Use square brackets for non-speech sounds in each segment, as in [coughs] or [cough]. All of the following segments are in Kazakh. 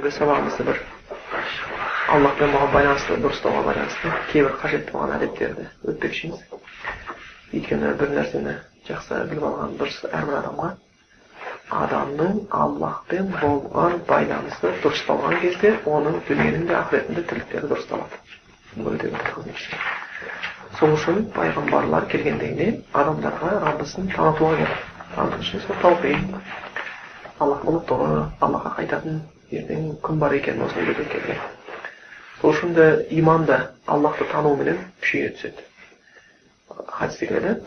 бүгінгі сабағымызды бір аллахпен болған байланысты дұрыстауға байланысты кейбір қажетті болған әдеттерді өтпекшіміз өйткені бір нәрсені жақсы біліп алған дұрыс әрбір адамға адамның аллахпен болған байланысы дұрысталған кезде оның дүниенің де ақыреттің де тірліктері дұрысталады бұл өте сол үшін пайғамбарлар келгендегіне адамдарға раббысын танытуға керек таныту үшін сол аллахтың ұлықтығы аллахқа қайтатын ертең күн бар екенін осыны келген сол үшін де иман да аллахты тануменен күшейе түседі хадисте келеді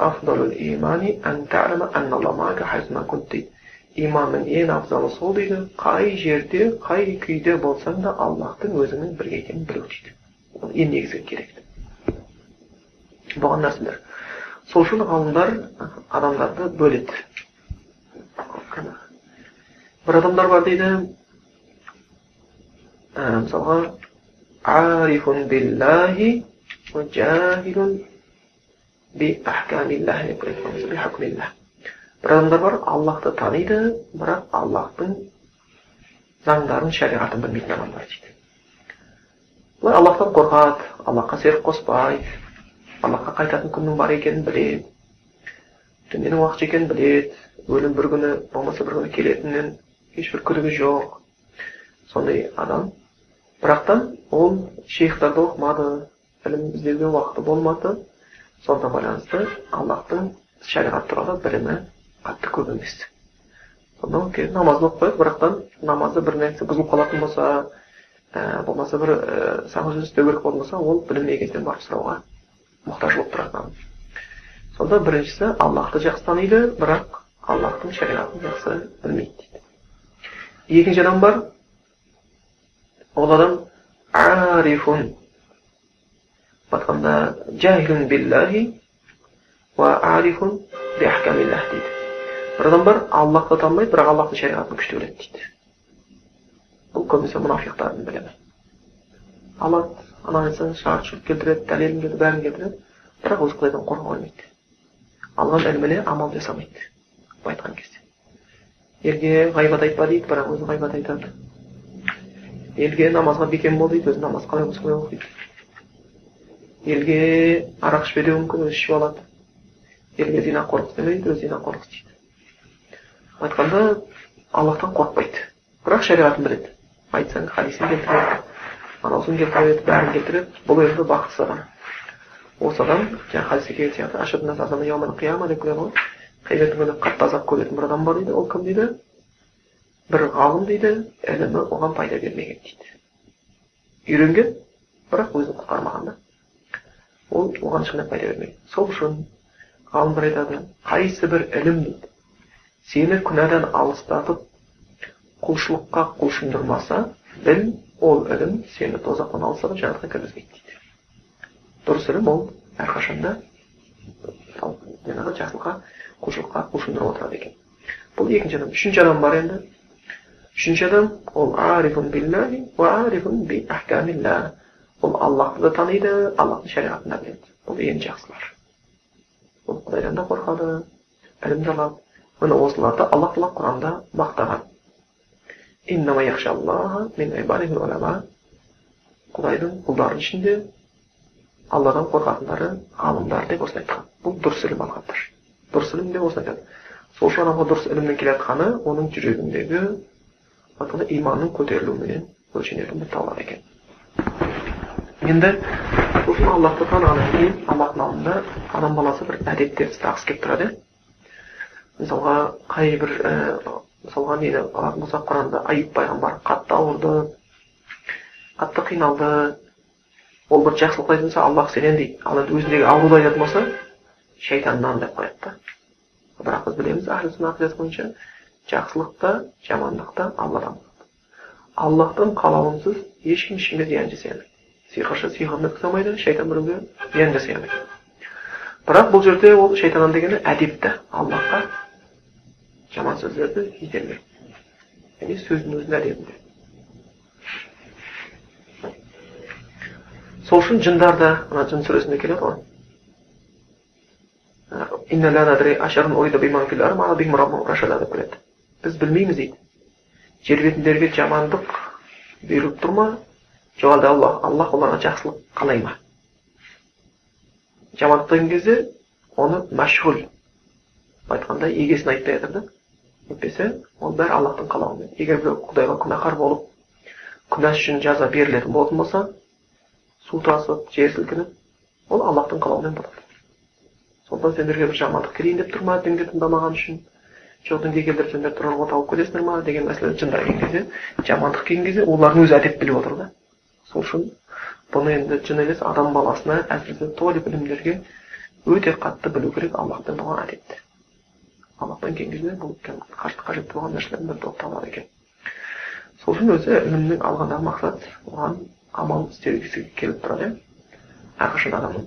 иманның ең абзалы сол дейді қай жерде қай күйде болсаң да аллахтың өзіңнің бірге екенін білу дейді ол ең негізгі керек болған нәрселер сол үшін ғалымдар адамдарды бөледі бір адамдар бар дейді арифун биллахи жахилун би ахкамиллах деп бір адамдар бар аллахты таниды бірақ аллахтың заңдарын шариғатын білмейтін адамдар дейді бұлар аллахтан қорқады аллахқа серік қоспайды аллахқа қайтатын күннің бар екенін біледі дүниенің уақытша екенін біледі өлім бір күні болмаса бір күні келетінін ешбір күдігі жоқ сондай адам бірақтан ол шейхтарды оқымады ілім іздеуге уақыты болмады. Сондықтан байланысты аллахтың шариғат туралы білімі қатты көп емес. Сонда келіп намазын оқып қояды бірақтан намазы бір нәрсе бұзылып қалатын болса ә, болмаса бір ә, саңғы сөз істеу керек болатын болса ол білмеген барып сұрауға мұқтаж болып тұрады сонда біріншісі аллахты жақсы таниды бірақ аллахтың шариғатын жақсы білмейді дейді. Екінші адам бар ол адам арифун айтқанда жахилун биллахи уа арифун дейді бір адам бар аллахты танымайды бірақ аллахтың шариғатын күшті біледі дейді бұл көбінесе мұнафиқтардың білімі алады ана шарт шұрт келтіреді дәлелін келтіреді бәрін келтіреді бірақ өзі құдайдан қорқа қоймайды алған іліміне амал жасамайды былай айтқан кезде елге ғайбат айтпа дейді бірақ өзі ғайбат айтады елге намазға бекем бол дейді өзі намаз қалай болса солай оқиды елге арақ ішпе деуі мүмкін өзі ішіп алады елге зинақорлық істеме дейді өзі зинақорлық істейді айтқанда аллахтан қорықпайды бірақ шариғатын біледі айтсаң хадисін келтіреді анаусын келтіреді бәрін келтіреді бұл енді бақытсыз адам осы адам жаңағы хадисте келген сияқты келеді ғой қияметтің күні қатты азап көретін бір адам бар дейді ол кім дейді бір ғалым дейді ілімі оған пайда бермеген дейді үйренген бірақ өзін құтқармаған да ол оған ешқандай пайда бермеген сол үшін ғалымдар айтады қайсы бір ілім дейді сені күнәдан алыстатып құлшылыққа құлшындырмаса біл ол ілім сені тозақтан алыстатып жәннатқа кіргізбейді дейді дұрыс ілім ол әрқашанда жаңағы жақсылыққа құлшылыққа құлшындырып отырады екен бұл екінші адам үшінші адам бар енді үшінші адам ол арифун биллахи уа арифун би ахкамилла ол аллахты да таниды аллахтың шариғатын да біледі бұл ең жақсылар ол құдайдан да қорқады ілімді алады міне осыларды алла тағала құранда мақтаған құдайдың құлдарының ішінде алладан қорқатындары ғалымдар деп осыны айтқан бұл дұрыс ілім алғандар дұрыс ілім деп осыны айтады сол үшін адамға дұрыс ілімнен келе жатқаны оның жүрегіндегі айтқанда иманның көтерілуіменен өлшенетін бір табылады екен енді сосын аллахты танығаннан кейін аллахтың алдында адам баласы бір әдеттер ұстағысы келіп тұрады мысалға қай бір ә, мысалға нені алатын болсақ құранда аюб пайғамбар қатты ауырды қатты қиналды ол бір жақсылық айтатын болса аллах сенен дейді ал енді өзіндегі ауруды айтатын болса шайтаннан деп қояды да бірақ біз білеміз бойынша жақсылық та жамандық та алладан аллахтың қалауынсыз ешкім ешкімге зиян жасай алмайды сиқыршы сиқырын алмайды шайтан біреуге зиян жасай алмайды бірақ бұл жерде ол шайтаннан дегені әдепті. Аллахқа жаман сөздерді итермеу яғни сөздің өзінің әдебінде сол үшін жындар да мына жын сүресінде келеді ғой. Деп келеді. Біз білмейміз дейді жер бетіндегі жамандық бұйырып тұр ма жоқ әлде аллах аллах оларға жақсылық қалай ма жамандық деген кезде оны мәшғүл айтқанда егесін айтпай жатыр да әйтпесе ол бәрі аллахтың қалауымен егер біреу құдайға күнәһар болып күнәсі үшін жаза берілетін болатын болса су тасып жер сілкініп ол аллахтың қалауымен болады сондықтан сендерге бір жамандық келейін деп тұр ма дінді тыңдамаған үшін дінге келтіріп сендер тұрарға тауып кетесіңдер ма деген мәселе жындар келген кезде жамандық келген кезде олардың өзі әдеп біліп отыр да сол үшін бұны енді жын емес адам баласына әсіресе толи білімдерге өте қатты білу керек. Аллахпен болған әдетті аллахпен келген кезде бұл қажет болған нәрселердің бірі болып табылады екен. Сол үшін өзі ілімнің алғандағы мақсат оған амал істегісі келіп тұрады. Иә әрқашан адамның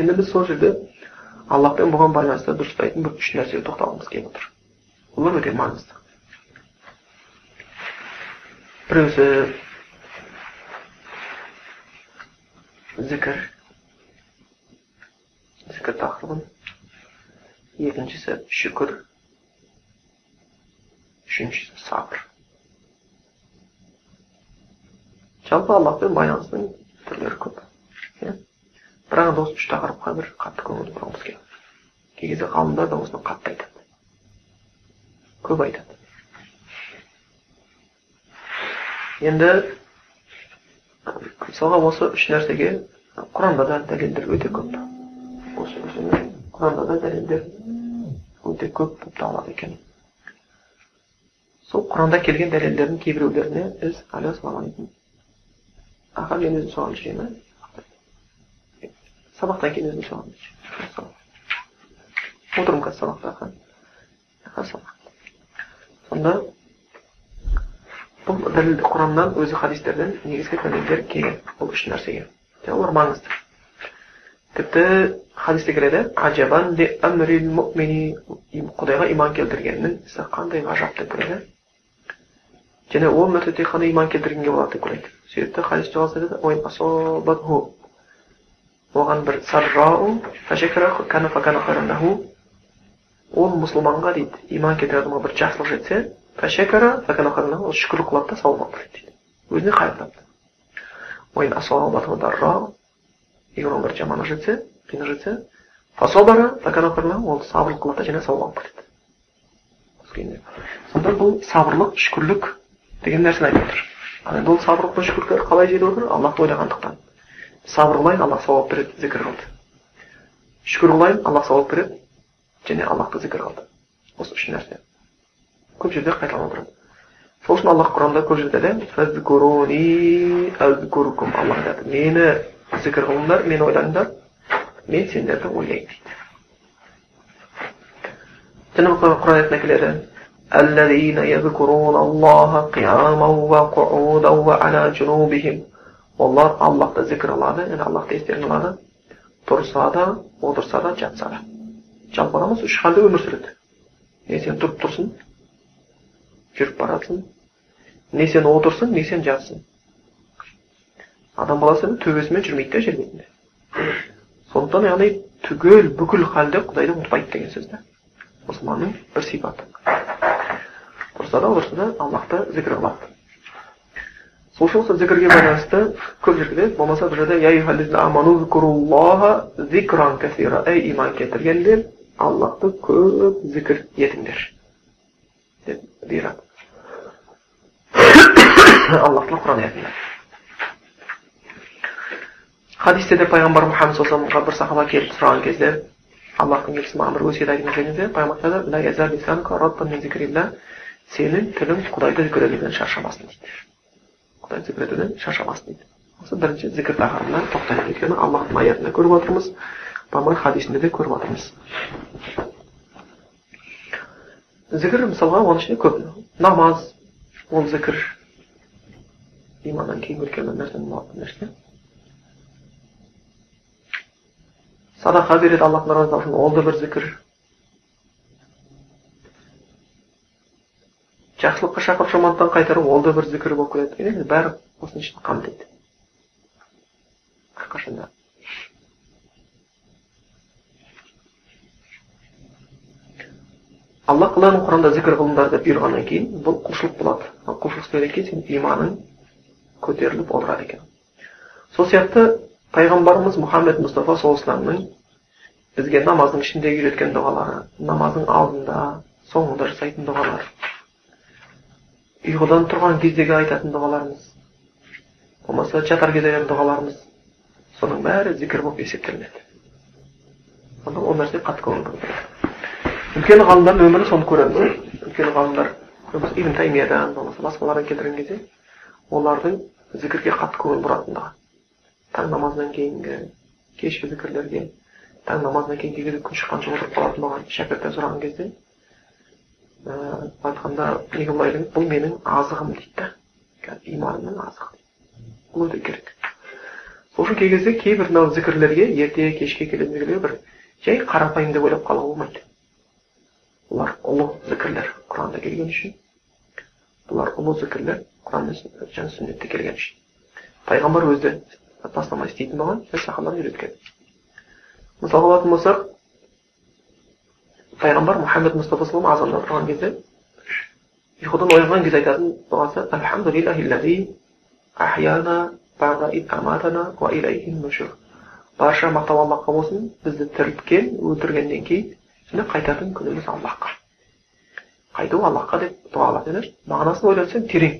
енді біз сол жерде аллахпен болған байланысты дұрыстайтын бір үш нәрсеге тоқталғымыз келіп отыр олар өте маңызды біреусі зікір зікір тақырыбын екіншісі шүкір үшіншісі сабыр жалпы аллахпен байланыстың түрлері көп бірақ енді осы үш тақырыпқа бір қатты көңіл бұрғымыз келеді кей кезде ғалымдар да осыны қатты айтады көп айтады енді мысалға осы үш нәрсеге құранда да дәлелдер өте көп осы құранда да дәлелдер өте көп болып табылады екен сол құранда келген дәлелдердің кейбіреулеріне біз ассалаумағалейкум аға мен өзім соған сабақтан кейін өзім соған отырмын қазір сабақта сонда бұл дәлел құраннан өзі хадистерден негізгі дәлелдер келген бұл үш нәрсеге олар маңызды тіпті хадисте келеді құдайға иман келтіргеннің ісі қандай ғажап деп келеді және ол тек қана иман келтіргенге болады деп келеді сөйтті хадис оған бір ол мұсылманға дейді иман келтірген адамға бір жақсылық жетсе ол шүкір қылады да сауап береді дейді өзіне қайыр тапты егер оған бір жаманы жетсе қиындық жетсе ол сабырлық қылады және сауап алып кетеді сонда бұл сабырлық шүкірлік деген нәрсені айтып отыр ал енді ол сабырлық пен шүкірлік қалай жетіп отыр аллахты ойлағандықтан сабыр қылайын аллах сауап береді зікір қылды шүкір қылайын аллах сауап береді және аллахты зікір қылды осы үш нәрсе көп жерде қайталанып отырады сол үшін аллах құранда көп жерде айтады аллах айтады мені зікір қылыңдар мені ойлаңдар мен сендерді ойлаймын дейді және құран аятында келеді الذين يذكرون الله قياما وقعودا وعلى جنوبهم олар аллахты зікір қылады яғни аллахты естеріне алады тұрса да отырса да жатса да жалпы адамыз үш халде өмір сүреді не сен тұрып тұрсың жүріп барасың не сен отырсың не сен жатсың адам баласы төбесімен жүрмейді да жер бетінде сондықтан яғни түгел бүкіл халде құдайды ұмытпайды деген сөз да мұсылманның бір сипаты тұрса да отырса да аллахты зікір қылады осы зікірге байланысты көп жерде болмаса бір жерде ей иман келтіргендер аллахты көп зікір етіңдер деп бұйырады аллахтың құран аятында хадисте де пайғамбар мұхаммед саллаллаху бір сахаба келіп сұраған кезде аллахтың елшісі маған бір өсиет айтыңыз дегенде пайғамбар айтады сенің тілің құдайды зікір етуден шаршамасын дейді құдайды зікір етуден шаршамасын дейді осы бірінші зікір тақырыбына тоқтайық өйткені аллахтың аятында көріп отырмыз пайғамбар хадисінде де көріп отырмыз зікір мысалға оның ішінде көп намаз ол зікір иманнан кейін үлкен нәрсе садақа береді аллахтың разылығы үшін ол да бір зікір жақсылыққа шақырып жамандықтан қайтару ол да бір зікір болып келеді. Енді бәрі осының ішін қамтиды. Әрқашанда алла тағаланың құранда зікір қылыңдар деп бұйырғаннан кейін бұл құлшылық болады. Ал құлшылық істегеннен кейін сенің иманың көтеріліп отырады екен. Сол сияқты пайғамбарымыз мұхаммед мұстафа саллаллаху бізге намаздың ішінде үйреткен дұғалары намаздың алдында соңында жасайтын дұғалар ұйқыдан тұрған кездегі айтатын дұғаларымыз болмаса жатар кезде айтатын дұғаларымыз соның бәрі зікір болып есептелінеді. Сонда ол нәрсе қатты көңіл бөлінеді үлкен ғалымдардың өмірін соны көреміз үлкен ғалымдар ибн таймиядан болмаса басқалардан келтірген кезде олардың зікірге қатты көңіл бұратындығы. Таң намазынан кейінгі кешкі зікірлерге таң намазынан кейін кей кезде күн шыққанша отырып қалатын болған шәкірттен сұраған кезде ә, айтқанда неге былай деген бұл менің азығым дейді. Да иманымның азығы. Бұл өте керек. Сол үшін кей кезде кейбір мынау зікірлерге ерте кешке келетін зікірлер бір жай қарапайым деп ойлап қалуға болмайды бұлар ұлы зікірлер құранда келген үшін. Бұлар ұлы зікірлер құран және сүннетте келген үшін. Пайғамбар өзі тастамай істейтін болған және сахабалар үйреткен. Мысалға алатын болсақ пайғамбар мұхаммед мұстафа салам азанда тұрған кезде ұйқыдан оянған кезде айтатын дұғасы барша мақтау аллахқа болсын бізді тірілткен өлтіргеннен кейін және қайтатын күніміз аллахқа қайту аллахқа деп дұғалап мағынасын ойлансаң терең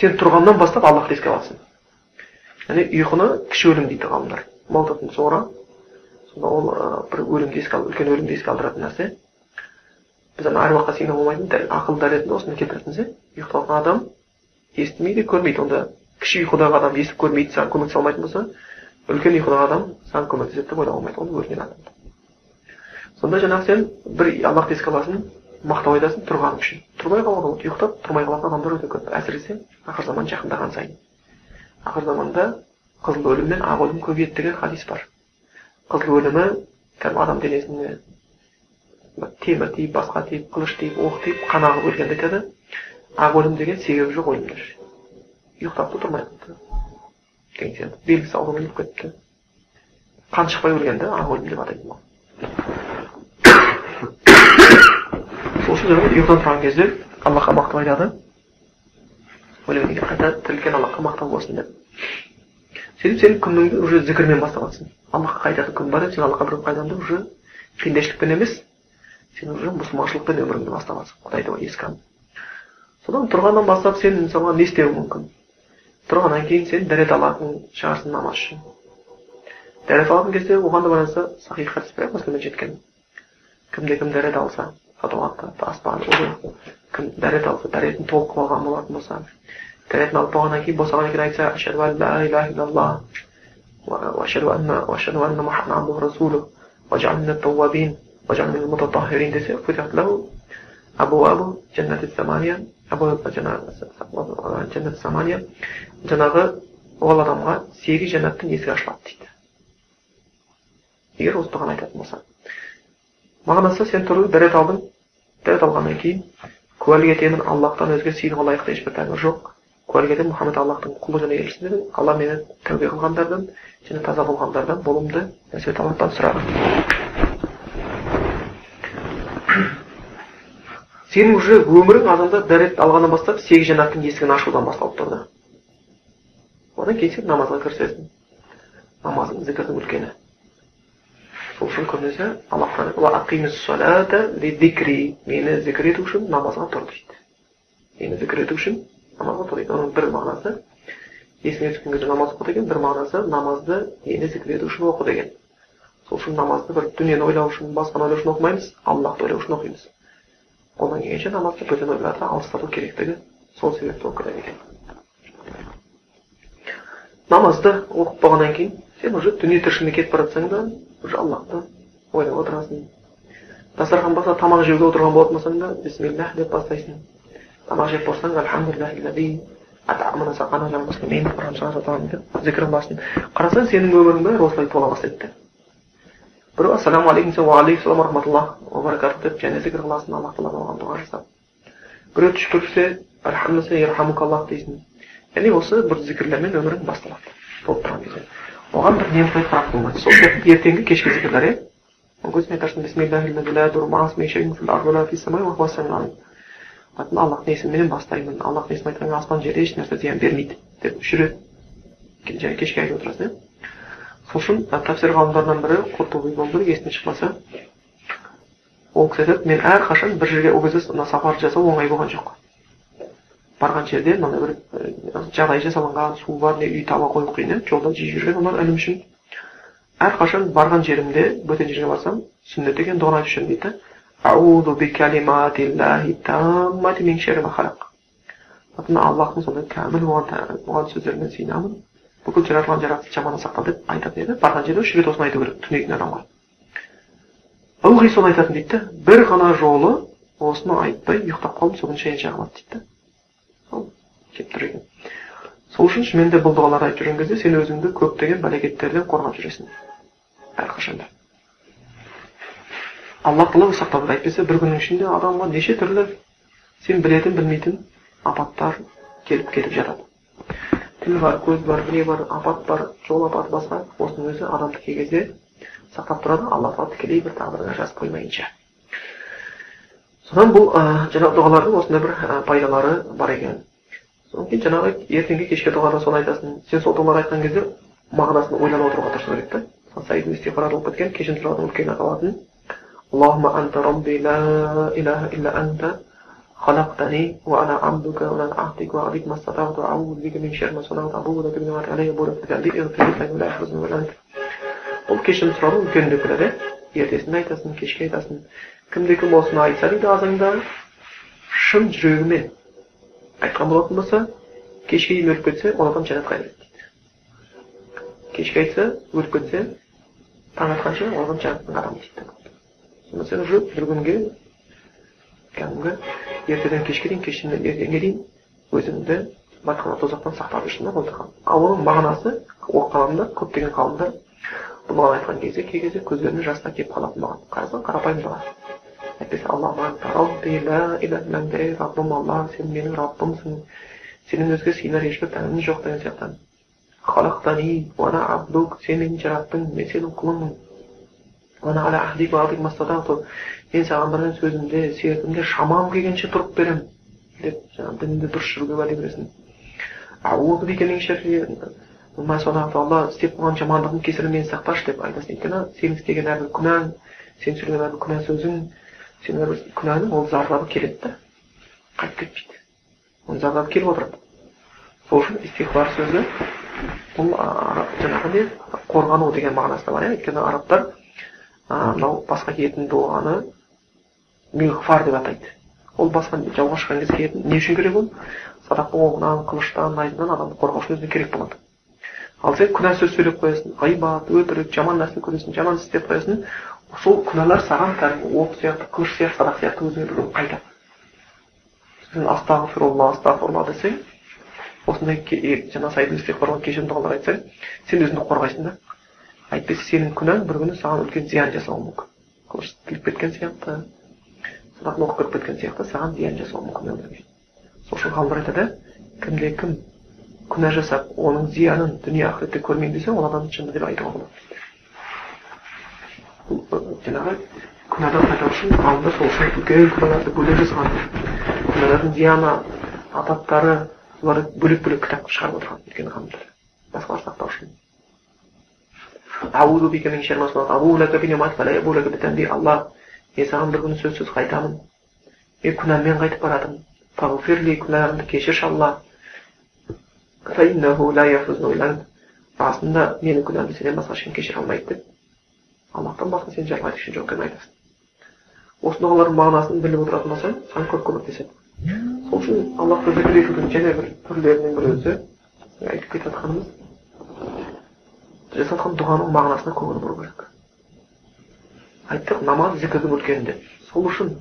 сен тұрғаннан бастап аллахты еске аласың яғни ұйқыны кіші өлім дейді ғалымдар маутатун ол бір өлімді еске үлкен өлімді еске алдыратын нәрсе. Біз ана әруаққа сену болмайтын дәл ақыл дәретінде осыны келтіретініміз иә ұйықтап алған адам естімейді көрмейді. Онда кіші ұйқыдағы адам естіп көрмейді саған көмектесе алмайтын болса үлкен ұйқыдағы адам саған көмектеседі деп ойлауға болмайды ол өлген адам. Сонда жаңағы сен бір аллахты еске аласың мақтау айтасың тұрғаның үшін. Тұрмай қалуға болады ұйықтап тұрмай қалатын адамдар өте көп. Әсіресе ақыр заман жақындаған сайын. Ақыр заманда қызыл өлім мен ақ өлім көбейеді деген хадис бар. Қызыл өлімі кәдімгі адам денесіне темір тиіп басқа тиіп қылыш тиіп оқ тиіп қан ағып өлгенді айтады ақ өлім деген себебі жоқ өлімдер ұйықтап та тұрмай қалды деген сияқты белгісіз аурумен өліп кетті қан шықпай өлген да ақ өлім деп атайтын сол үшін жаңағы ұйқыдан тұрған кезде аллахқа мақтап айтады өлгеннен кейін қайта тірілген аллахқа мақтау болсын деп сөйтіп сен күніңді уже зікірмен бастап жатрсың аллахқа қайтатын күн бар еді сен аллахқа бір қайтамын деп уже пендешілікпен емес сен уже мұсылманшылықпен өміріңді бастап жатрсың құдайды еске алып содан тұрғаннан бастап сен мысалға не істеуің мүмкін? Тұрғаннан кейін сен дәрет алатын шығарсың намаз үшін. Дәрет алатын кезде оған да байланысты сахих хадис бар жеткен. Кімде кім дәрет алса сатуатты таспан кім дәрет алса дәретін толық алған болатын болса дәретін алып болғаннан кейін босағаннан кейін айтса ашаду ан ла иляха илlallah وأشهد أن وأشهد أن محمد عبده ورسوله واجعل من التوابين واجعل من المتطهرين dese فتحت له أبواب جنة الثمانية أبواب جنة الثمانية жаңағы ол адамға сегіз жәннаттың есігі ашылады дейді егер осы дұғаны айтатын болса мағынасы сен тұрып дәрет алдың дәрет алғаннан кейін куәлік етемін аллахтан өзге сыйынуға лайықты ешбір тәңір жоқ куәлік етемін мұхаммед аллахтың құлы және елшісі дедім алла мені тәубе қылғандардан және таза болғандардан болуымды нәсіп аллахтан сұрағын сенің уже өмірің адамда дәрет алғаннан бастап сегіз жәннаттың есігін ашудан басталып тұрды. Одан кейін сен намазға кірісесің. Намазың зікірдің үлкені. Сол үшін көбінесе аллах мені зікір ету үшін намазға тұр дейді. Мені зікір ету үшін дейді оның бір мағынасы есіңе түскен кезде намаз оқы деген бір мағынасы намазды енді зікір ету үшін оқы деген сол үшін намазды бір дүниені ойлау үшін басқаны ойлау үшін оқымаймыз аллахты ойлау үшін оқимыз қолдан келгенше намазды бөтен ойларды алыстату керектігі сол себепті оқыды екен намазды оқып болғаннан кейін сен уже дүние тіршілігіне кетіп бара жатсаң да уже аллахты ойлап отырасың дастархан басында тамақ жеуге отырған болатын болсаң да бисмиллах деп бастайсың тамақ жеп болсаң альхамдулиллахи атамына сақана жан мұслимин құран шығарып деп зікірін басын қарасаң сенің өмірің бәрі осылай тола бастайды біреу ассалаумағалейкум десе уағалейкум рахматуллах баракату деп және зікір қыласың аллах тағала оған дұға жасап біреу түшкірсе аллах дейсің яғни осы бір зікірлермен өмірің басталады болып тұрған кезде оған бір немқұрайды қарап болмайды сол сияқты ертеңгі кешкі зікірлер иә мүмкін сен айтарсың аллахтың есіміменен бастаймын аллахтың есімін айтқаннан аспан жерде еш нәрсе зиян бермейді деп рет және кешке айтып отырасың иә сол үшін тәпсір ғалымдарынан бірі құртуби болды есімнен шықпаса ол кісі айтады мен әрқашан бір жерге ол кезде мына сапарды жасау оңай болған жоқ барған жерде мынандай бір жағдай жасалынған су бар не үй таба қою қиын иә жолда жиі жүрген олар ілім үшін әрқашан барған жерімде бөтен жерге барсам сүннет деген дұғаны айтып жүремін дейді да аллахтың сондай кәміл болған болған сыйынамын бүкіл жаратылған жаратылыс жаманнан сақтал деп айтатын еді барған жерде үш рет осыны айту керек түнеген адамға ылғи соны айтатын дейді бір ғана жолы осыны айтпай ұйықтап қалдым күні шаян жағылады дейді сол келіп тұр екен сол үшін шынымен де бұл дұғаларды айтып жүрген кезде сен өзіңді көптеген бәлекеттерден қорғап жүресің әрқашанда алла тағала сақтады әйтпесе бір күннің ішінде адамға неше түрлі сен білетін білмейтін апаттар келіп кетіп жатады тіл бар көз бар не бар апат бар жол апаты басқа осының өзі адамды кей кезде сақтап тұрады алла тағала тікелей бір тағдырға жазып қоймайынша содан бұл ә, жаңағы дұғалардың осындай бір ә, пайдалары бар екен содан кейін жаңағы ертеңгі кешке дұғада соны айтасың сен сол дұғаларды айтқан кезде мағынасын ойланып отыруға тырысу керек та саид болып кеткен кешірім сұраудың үлкен аталатын اللهم أنت ربي لا إله إلا أنت خلقتني وأنا عبدك وأنا عهدك وعليك ما استطعت وأعوذ بك من شر ما صنعت أعوذ بك من علي بورك بك اغفر لي فإنه لا يحفظني ولا أنت ол кешірім сұраудың үлкендігі күләді ертесінде айтасың кешке айтасың кімде кім осыны айтса дейді азаңда шын жүрегімен айтқан болатын болса кешке дейін өліп кетсе ол адам жәннатқа кіреді дейді кешке айтса өліп кетсе таң атқанша ол адам жәннаттың адамы дейді сен уже бір күнге кәдімгі ертеден кешке дейін кештен ертеңге дейін өзіңді батқан тозақтан сақтап жүрсің да ал оның мағынасы оқығанымда көптеген ғалымдар бұл маған айтқан кезде кей кезде көздеріне жастар келіп қалатын маған қарасаң қарапайым дұға әйтпесе раббым алла сен менің раббымсың сенен өзге сыйынар ешбір тәнім жоқ деген сияқты сен мені жараттың мен сенің құлыңмын мен саған бір сөзімде сертімде шамам келгенше тұрып беремін деп жаңағы дінді дұрыс жүруге уәде бересің істеп қойған жамандығым кесірінен мені сақташы деп айтасың өйткені сенің істеген әрбір күнәң сен сөйлеген әрбір күнә сөзің сенің әрбір күнәнің ол зардабы келеді да қайтып кетпейді оның зардабы келіп отырады сол үшін истихбар сөзі бұл жаңағы не қорғану деген мағынасы бар иә өйткені арабтар мынау басқа киетін дұғаны миғфар деп атайды. Ол басқа жауға шыққан кезде киетін не үшін керек ол? Садақтың оғынан қылыштан найзадан адамды қорғау үшін өзіне керек болады. Ал сен күнә сөз сөйлеп қоясың ғибат өтірік жаман нәрсе көресің жаман іс істеп қоясың сол күнәлар саған кәдімгі оқ сияқты қылыш сияқты садақ сияқты өзіңе бір қайтады сен астағфирулла астағфирулла десең осындай жаңа сайдың кешірім дұғалар айтсаң сен өзіңді қорғайсың да. Әйтпесе сенің күнәң бір күні саған үлкен зиян жасауы мүмкін қылыш тіліп кеткен сияқты садақ оқып кіріп кеткен сияқты саған зиян жасауы мүмкін өмірге сол үшін ғалымдар айтады кімде кім күнә жасап оның зиянын дүние ақыретте көрмеймін десе ол адам жынды деп айтуға болады жаңағы күнәдан қайтару үшін ғалымдар сол үшін үлкен күнәларды бөлек жазған күнәлардың зияны апаттары соларды бөлек бөлек кітап шығарып отырған үлкен ғалымдар басқалар сақтау үшін Ауду бика мин шармасла табу лака бин умат фала ябу лака битан дей Аллах. Мен саған бір күні сөзсіз қайтамын. Мен күнәммен қайтып барадым. Фағфирли күнәмді кешірші Аллах. Фаиннаху ла яфузну илан. Расында менің күнәмді сенен басқа ешкім кешіре алмайды деп. Аллахтан басқа сен жаралайды үшін жоқ екенін айтасың. Осы дұғалардың мағынасын біліп отыратын болсаң, саған көп көмектеседі. Сол үшін Аллахты зікір етудің және бір түрлерінің бір өзі айтып кетіп жатқанымыз жасатқан дұғаның мағынасына көңіл бұру керек. Айттық намаз зікірдің үлкені деп сол үшін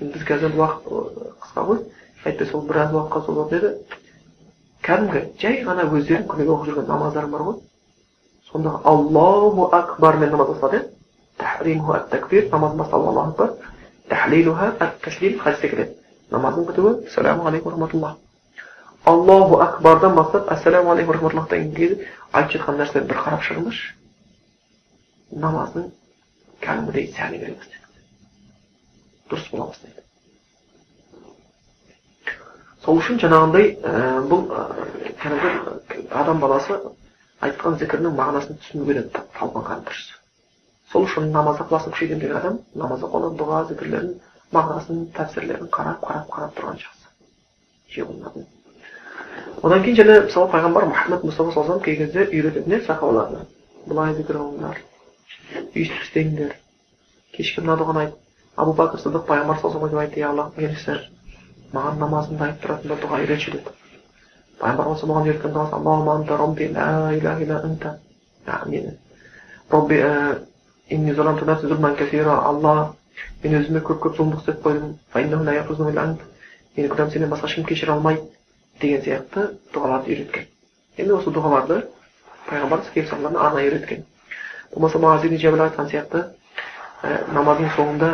біз қазір уақыт қысқа ғой. Әйтпесе ол біраз уақытқа созылатын еді кәдімгі жай ғана өздерің күніге оқып жүрген намаздарың бар ғой. Сонда аллаху акбармен намаз басталады иә. Тәкбир намаз басталып аллаху акбар тахлилуха ат хадисте келеді. Намаздың бітуі. Ассаламу алейкум рахматуллах. Аллаху акбардан бастап ассаламу алейкум рахматуллах деген кезде айтып жатқан нәрселерді бір қарап шығыңдаршы намаздың кәдімгідей сәні бере бастайды дұрыс бола бастайды сол үшін жаңағындай бұл кәдімгі адам баласы айтқан зікірінің мағынасын түсінуге де талпынған дұрыс сол үшін намазда ықыласын күшейтемін деген адам намаз оқыды дұға зікірлерін мағынасын тәпсірлерін қарап қарап қарап тұрған жақсы одан кейін және мысалы пайғамбар мұхаммад мұстафа саллаллаху кей кезде үйрететін еді сахабаларына былай зікір қылыңдар өйстіп істеңдер кешке мына дұғаны айт абу бәкір сыдық пайғамбар саллаллаху айтты иә аллахтың елшісі маған намазымда айтып тұратын бір дұға үйретші деді пайғамбар болса бұған үйреткен дұғасы анта робби ла иляха илля анта мені. Робби инни заламту зулман алла мен өзіме көп көп зұлымдық істеп қойдым. Мені күнәм сенен басқа ешкім кешіре алмайды. Деген сияқты дұғаларды үйреткен. Енді осы дұғаларды пайғамбарымыз келіп арнайы үйреткен. Болмаса мағаз жабіл айтқан сияқты намаздың соңында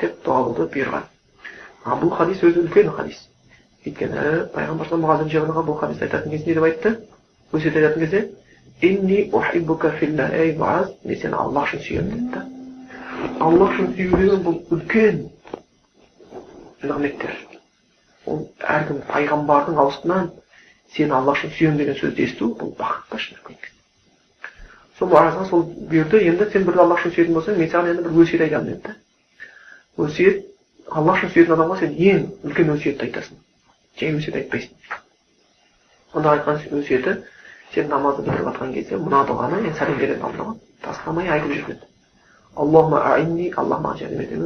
деп дұға қылуды бұйырған. А бұл хадис өзі үлкен хадис. Өйткені пайғамбар бұл хадисті айтатын кезде не деп айтты? Өсиет айтатын кезде инни ей мен сені аллах үшін сүйемін деді да аллах үшін сүю деген бұл үлкен нығметтер ол әркім пайғамбардың аузынан аллах үшін сүйемін деген сөзді есту бұл бақыт та шын сол мұғазға сол бұйырды енді сен бір аллах үшін сүйетін болсаң мен саған енді бір өсиет айтамын деді. Да өсиет аллах үшін сүйетін адамға сен ең үлкен өсиетті айтасың. Жай өсиет айтпайсың. Онда айтқан өсиеті сен намазды бітіріп жатқан кезде мына дұғаны енді сәлем беретін алдында тастамай айтып жүрген. Аллахума аинни аллах маған жәрдем ете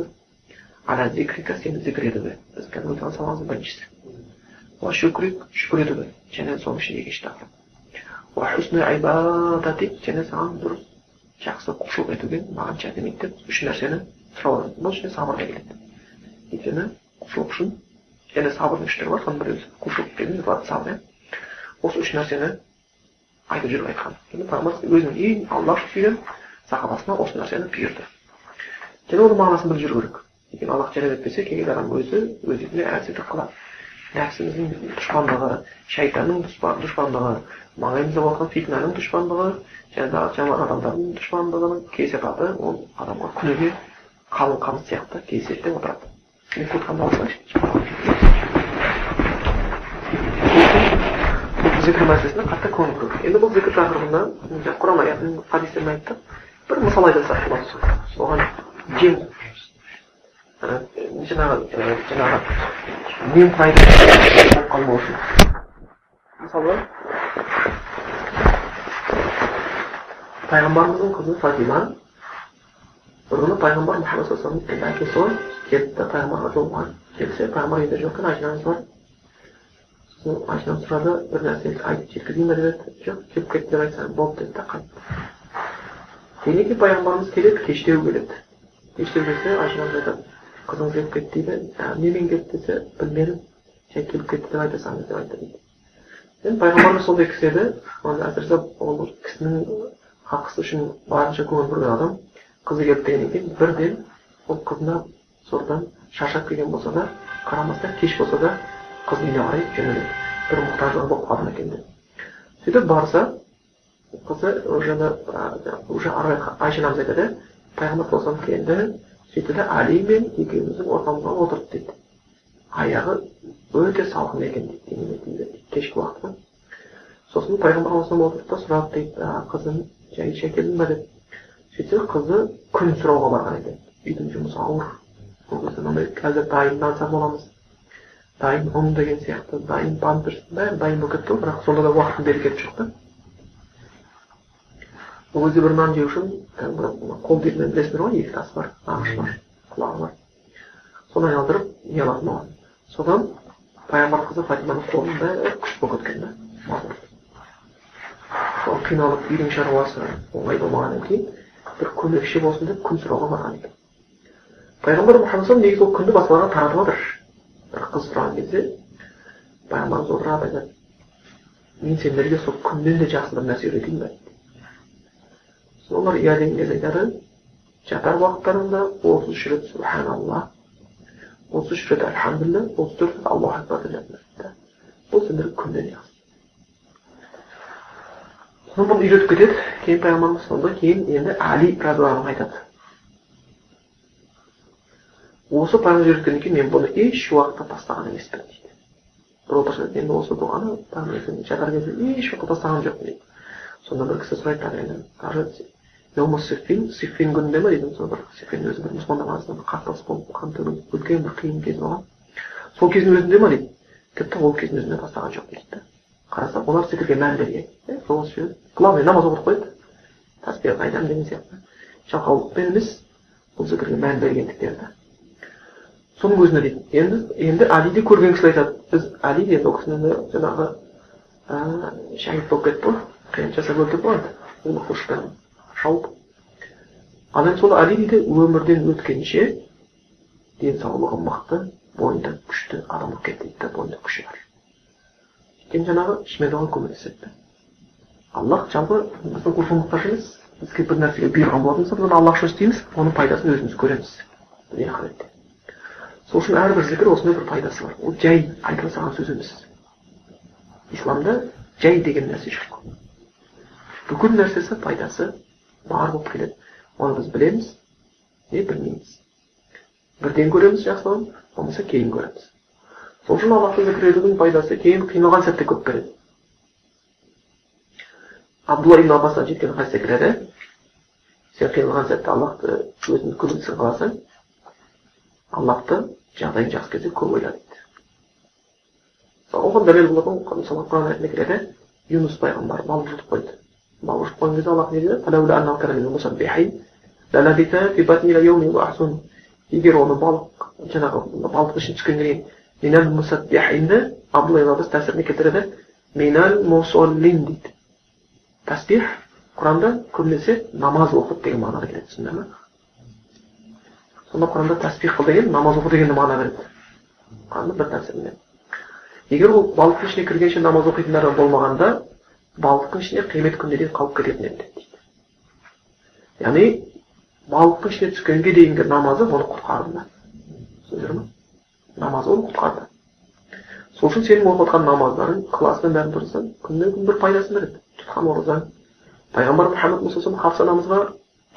зікір етуге біз өткен саламыздың біріншісі уа шүкрик шүкір және соның ішінде екінші тақырып және саған дұрыс жақсы құлшылық етуге маған жәрдем ет деп үш нәрсені сұрап жатады бұл ішіне сабыр да келеді өйткені құлшылық үшін және сабырдың үш түрі бар соның біреуі құлшылық деген сабыр иә осы үш нәрсені айтып жүріп айтқан пайғамбар өзінің ең үшін сүйген сахабасына осы нәрсені бұйырды және оның мағынасын біліп жүру керек өйткені аллах жәрдем етпесе кей кезде адам өзі өз өзіне әлсіздік қылады нәпсіміздің дұшпандығы шайтанның дұшпандығы маңайымызда болған фитнаның дұшпандығы жаңағы жаман адамдардың дұшпандығының кесепаты ол адамға күніге қалың қамыс сияқты кездесіп отырады мен алып бұл зікір мәселесіне қатты көңіл бөлдік енді бұл зікір тақырыбында құран аятының хадистерін айтты бір мысал айтылса соған жем жаңағы жаңағы немқұрайды болып қалмау үшін мысалы пайғамбарымыздың қызы фатима бір күні пайғамбар мұхаммад саллаллаху әкесі ғой кетті пайғамбарға жолыға келсе пайғамбар үйде жоқ екен айшанамыз бар сосын айшанам сұрады бір нәрсе айтып жеткізейін ба деп еді жоқ келіп кетті деп айтса болды деді да қайтты кейін кейін пайғамбарымыз келеді қызыңыз келіп кетті дейді немен келді десе білмедім жай келіп кетті деп айта салыңыз деп айтты дейді енді пайғамбарымыз сондай кісі еді әсіресе ол кісінің хақысы үшін барынша көңіл бөлген адам қызы келді дегеннен кейін бірден ол қызына содан шаршап келген болса да қарамастан кеш болса да қыз үйіне қарай жөнеледі бір мұқтаждығы болып қалған екен деп сөйтіп барса қызы уже уже айша анамыз айтады пайғамбар саллаллаху келді сөйтті да али мен екеуміздің ортамызға отырды дейді аяғы өте салқын екен дейді кешкі уақыт қой сосын пайғамбар отырды да сұрады дейді қызым жай іше келдің ба деп сөйтсе қызы күн сұрауға барған екен үйдің жұмысы ауыр. Ол кезде мынандай қазір дайын нан сатып аламыз дайын ұн деген сияқты дайын памперс бәрі дайын болып кетті ғой бірақ сонда да уақыттың берекеті жоқ та ол кезде бір нан жеу үшін қол диірмен білесіңдер ғой екі тас бар ағаш бар құлағы бар соны айналдырып не алатын оған содан пайғамбар қызы фатиманың қолының бәрі күш болып кеткен да? Сол қиналып үйдің шаруасы оңай болмағаннан кейін бір көмекші болсын деп күн сұрауға барған екен. Пайғамбар мұхаммад негізі ол күнді басқаларға таратып жатыр бір қыз сұраған кезде пайғамбарымыз отырады айтады мен сендерге сол күннен де жақсы бір нәрсе үйретейін ба олар иә кезде айтады жатар уақыттарыңда отыз үш рет субханаллах отыз үш рет альхамдулилля отыз төрт рет аллаху акбар деп бұл сендерге күннен жақсы соны бұны үйретіп кетеді кейін пайғамбарымыз сонда кейін енді әли разиаллаху айтады осы пайғамбар үйреткеннен кейін мен бұны еш уақытта тастаған емеспін дейді отырса енді осы дұғаны жатар кезде еш уақытта тастаған жоқпын дейді сонда бір кісі сұрайды енді Йома Сиффин, күнінде ма дейді сол бір Сиффин өзі бір мұсылмандар арасында бір қақтығыс болып қан төгіліп үлкен бір қиын кез болған сол кездің өзінде ма дейді тіпті ол кездің өзінде тастаған жоқ дейді да қарасақ олар зікірге мән берген сол себеп главный намаз оқып қойды тәсбих айтамын деген сияқты жалқаулықпен емес бұл зікірге мән бергендіктен да соның өзінде дейді енді енді әлиді көрген кісілер айтады біз әли енді ол кісіні жаңағы шәһид болып кетті ғой қиянат жасап өлтіріп қойды ұлы шауып енді сол әли дейді өмірден өткенше денсаулығы мықты бойында күшті адам болып кетті дейді да бойында күші бар өйткені жаңағы шымен оған көмектеседі аллах жалпы біздің құлшылық мұқтаж емес бізге бір нәрсеге бұйырған болатын болса біз оны аллах үшін істейміз оның пайдасын өзіміз көреміз ақыретте сол үшін әрбір зікір осындай бір пайдасы бар ол жай айтыла салған сөз емес исламда жай деген нәрсе жоқ бүкіл нәрсесі пайдасы бар болып келеді. Оны біз білеміз не білмейміз. Бірден көреміз жақсылығын болмаса кейін көреміз. Сол үшін аллахты зікір етудің пайдасы кейін қиналған сәтте көп келеді абдулла ибн аббастан жеткен хадисте кіреді сен қиналған сәтте аллахты өзіңді көмектесін қаласаң аллахты жағдайың жақсы кезде көп ойла дейді. Оған дәлел болатын мысалы құран аятында келеді. Юнус пайғамбар балық жұтып қойды. Bagus poinnya Allah ini فلولا أنه كان من المسبحين للبث في بطن إلى يوم يبعثون егер оны балық жаңағы балық ішін түскеннен кейін минал мусаббихинді абдулла ибн тәсіріне келтіреді минал мусоллин дейді тәсбих құранда көбінесе намаз оқып деген мағынада келеді түсінді ма сонда құранда тәсбих қыл деген намаз оқы деген мағына береді құранда бір тәсірінде егер ол балықтың ішіне кіргенше намаз оқитындар болмағанда балықтың ішіне қиямет күніне дейін қалып кететін еді дейді. Яғни балықтың ішіне түскенге дейінгі намазы оны құтқарды түсіндіңіздер ма намазы оны құтқарды. Сол үшін сенің оқып жатқан намаздарың ықыласпен бәрін тұрсаң күннен күн бір пайдасын береді. Тұтқан оразаң. Пайғамбар мұхаммад мұсалам хafса анамызға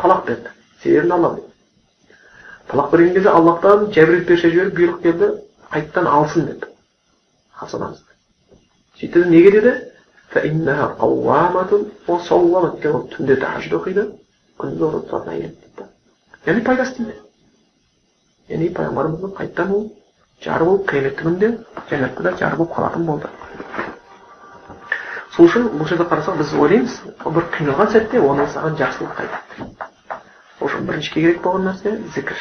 талақ берді. Себебін алла біледі. Талақ берген кезде аллахтан жәбірет періште жіберіп бұйрық келді қайтадан алсын деді. Хafса анамызды сөйтті неге деді? فإنها قوامة وصومت كما түнде тахажжуд оқиды күндіз ораза тұтатын әйел дейді яғни пайдасы тиді яғни пайғамбарымыздың қайтадан ол жары болып қиямет күнінде жәннатта да жары болып қалатын болды сол үшін бұл жерде қарасақ біз ойлаймыз бір қиналған сәтте оны саған жақсылық қайтады сол үшін бірінші керек болған нәрсе зікір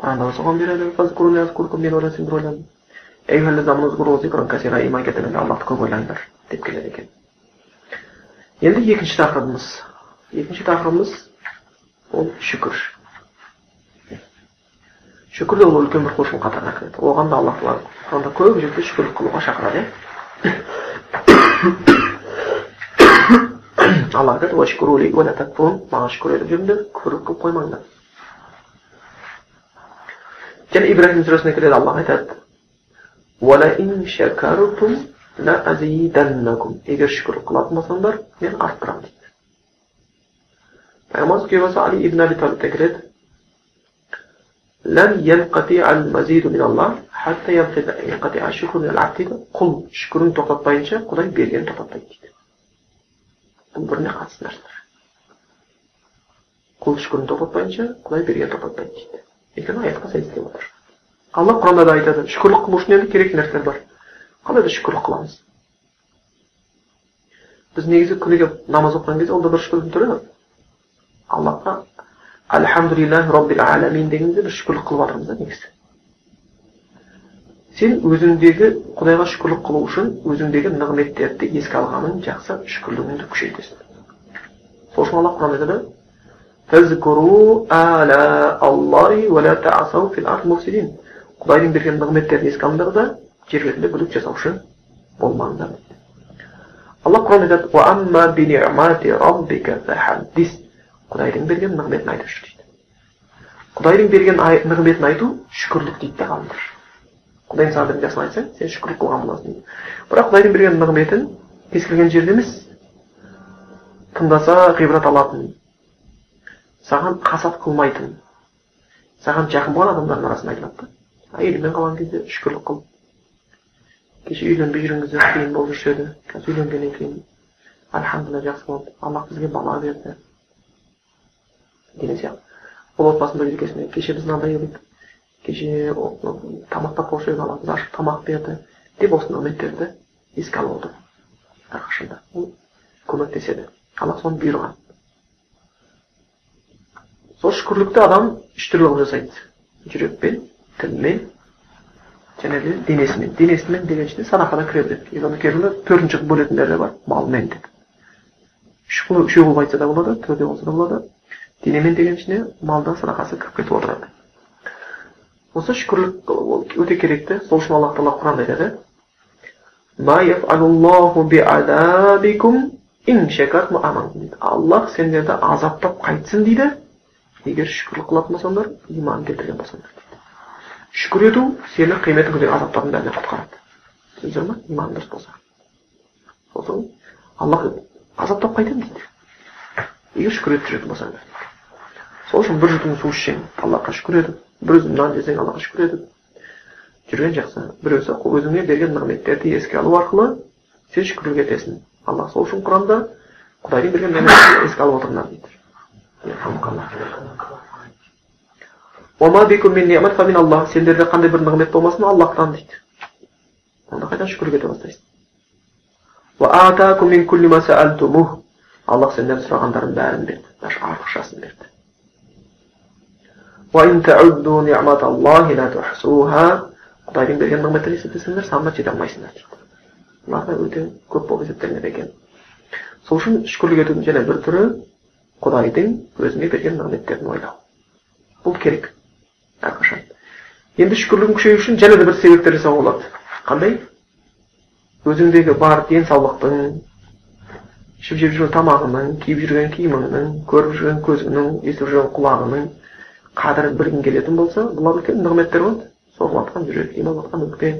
құранда да соған береді иман келтіргенде аллахты көп ойлаңдар деп келеді екен енді екінші тақырыбымыз екінші тақырыбымыз ол шүкір шүкір де ол үлкен бір құлшылық қатарына кіреді оған да алла тағала құранда көп жерде шүкірлік қылуға шақырады иә алла айтады маған шүкір етіп жүріңдер күпірлік қылып қоймаңдар және ибраһим сүресіне келеді алла айтады егер шүкір қылатын болсаңдар мен арттырамын дейді пайғамбарымыз күйеуі али ибн әби талибте келеді құл шүкірін тоқтатпайынша құдай бергенін тоқтатпайды дейді бұл біріне қатысты нәрселер құл шүкірін тоқтатпайынша құдай бергенін тоқтатпайды дейді өйткені аятқа сәйкес келіп отыр алла құранда да айтады шүкірлік қылу үшін енді керек нәрселер бар қалай біз шүкірлік қыламыз біз негізі күніге намаз оқыған кезде онда бір шүкірліктің түрі аллахқа альхамдулиллах роббил аламин дегенде біз шүкірлік қылып жатырмыз да негізі сен өзіңдегі құдайға шүкірлік қылу үшін өзіңдегі нығметтерді еске алғаның жақсы шүкірлігіңді күшейтесің сол үшін алла құранда айтады құдайдың берген нығметтерін еске алыңдар да жер бетінде бүлік жасаушы болмаңдар. Алла құранда айтады құдайдың берген нығметін айтып жүр дейді. Құдайдың берген нығметін айту шүкірлік дейді да ғалымдар құдайдың саған берген жақсыны айтсаң сен шүкірлік қылған боласың бірақ құдайдың берген нығметін кез келген жерде емес тыңдаса ғибрат алатын саған қасат қылмайтын саған жақын болған адамдардың арасында айтылады да. Әйеліңмен қалған кезде шүкірлік қыл кеше үйленбей жүрген кезде қиын болып жүрсе еді қазір үйленгеннен кейін альхамдулилля жақсы болды аллах бізге бала берді деген сияқты ол отбасында кездесесің кеше біз мынандай едік кеше тамақтап қойшы еді алла біз ашып тамақ берді деп осындай үміттерді еске алып отыр әрқашанда ол көмектеседі алла соны бұйырған сол шүкірлікті адам үш түрлі қылып жасайды жүрекпен тілмен және де денесімен денесімен деген ішінде садақада кіреді деп оны кейбіреулер төртінші қылып бөлетіндер де бар малмен деп үшеу қылып айтса да болады төртеу болса да болады денемен деген ішіне малда садақасы кіріп кетіп отырады осы шүкірлік ол өте керекті сол үшін аллах тағала құранда айтады аллах сендерді азаптап қайтсын дейді егер шүкірлік қылатын болсаңдар иман келтірген болсаңдар шүкір ету сені қиямет күнгі азаптардың бәрінен құтқарады. Түсіндіңіздер ма иман дұрыс болса. Сосын аллах азаптап қайтемін дейді. Егер шүкір етіп жүретін болсаңдар сол үшін бір жұтым су ішсең аллахқа шүкір етіп бір үзім нан жесең аллаға шүкір етіп жүрген жақсы. Біреусі өзіңе берген нығметтерді еске алу арқылы сен шүкірлік етесің алла сол үшін құранда құдайдың берген нәметтерін еске алып отырыңдар дейді. Сендерде қандай бір нығмет болмасын аллахтан дейді онда қайдан шүкірлік ете бастайсың аллах сендерден сұрағандардың бәрін берді даже артықшасын берді құдайдың берген нығметін есептесеңдер санына жете алмайсыңдар дейді бұлар да өте көп болып есептелінеді екен сол үшін шүкірлік етудің және бір түрі құдайдың өзіңе берген нығметтерін ойлау бұл керек әрқашан енді шүкірлігің күшею үшін және де бір себептер жасауға болады қандай өзіңдегі бар денсаулықтың ішіп жеп жүрген тамағының киіп жүрген киіміңнің көріп жүрген көзіңнің естіп жүрген құлағының қадірін білгің келетін болса бұлар үлкен нығметтер соғып жатқан жүрек жатқан өкпе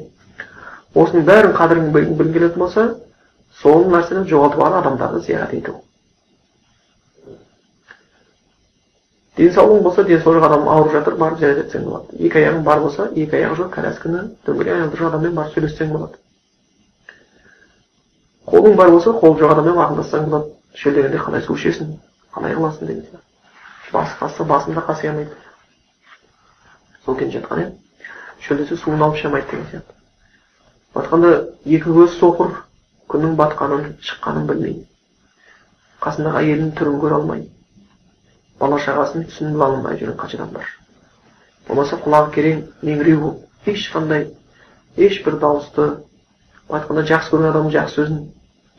осының бәрін қадірін білгің келетін болса сол нәрсені жоғалтып алған адамдарды зиярат ету денсаулығың болса денсаулығы жоқ адам ауырып жатыр барып зиярат етсең болады. Екі аяғың бар болса екі аяғы жоқ күні дөңгелек аяғында жүрген адаммен барып сөйлессең болады. Қолың бар болса қолы жоқ адаммен ақылдассаң болады. Шөлдегенде қалай су ішесің? Қалай қыласың деген сияқты. Басы қасса басында қасиямайды сол келе жатқан иә шөлдесе суын алып іше алмайды деген сияқты. Айтқанда екі көз соқыр күннің батқанын шыққанын білмей қасындағы әйелінің түрін көре алмай бала шағасының түсін біле алмай жүрген қанша адам бар болмаса құлағы керең меңіреу болып ешқандай ешбір дауысты былай айтқанда жақсы көрген адамның жақсы сөзін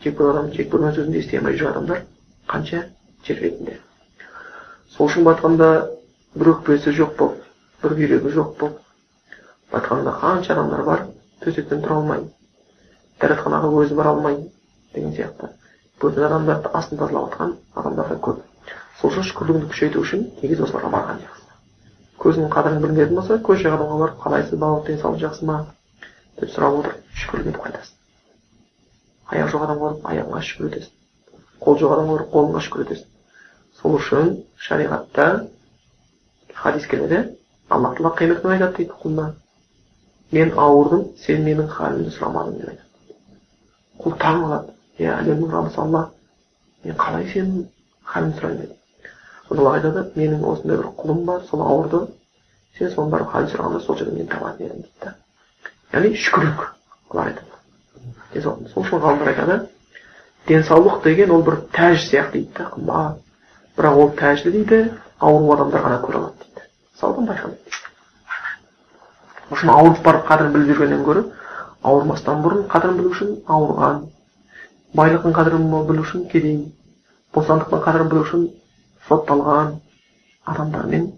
жек көрген адамның жек көрген сөзін ести алмай жүрген адамдар қанша жер бетінде. Сол үшін былай айтқанда бір өкпесі жоқ болып бір бүйрегі жоқ болып айтқанда қанша адамдар бар төсектен тұра алмай дәретханаға өзі бара алмай деген сияқты. Бөтен адамдарды астын тазалап жатқан адамдар да көп. Сол шүкірлігіңді күшейту үшін негізі осыларға барған жақсы көзіңнің қадірін білмейтін болса жоқ адамға барып қалайсыз бауыр денсаулық жақсы ма? деп сұрап отырып шүкірлік етіп қайтасың аяқ жоқ адамға барып аяғыңа шүкір етесің қол жоқ адамға барып қолыңа шүкір етесің сол үшін шариғатта хадис келеді алла тағала қиямет күні айтады дейді құлына. Мен ауырдым сен менің халімді сұрамадың деп айтады. Құл таң қалады. Иә әлемнің раббысы алла мен қалай сенің халіңді сұрайын алла айтады менің осындай бір құлым бар сол ауырды сен соның барып халін сұрағанда сол жерде мен табатын едім дейді да яғни шүкірлік олар айтады сол үшін ғалымдар айтады денсаулық деген ол бір тәж сияқты дейді да қымбат бірақ ол тәжді дейді ауру адамдар ғана көре алады дейді салдан байқамайды сол үшін ауырып барып қадірін біліп жүргеннен гөрі ауырмастан бұрын қадірін білу үшін ауырған байлықтың қадірін білу үшін кедей бостандықтың қадірін білу үшін сотталған адамдармен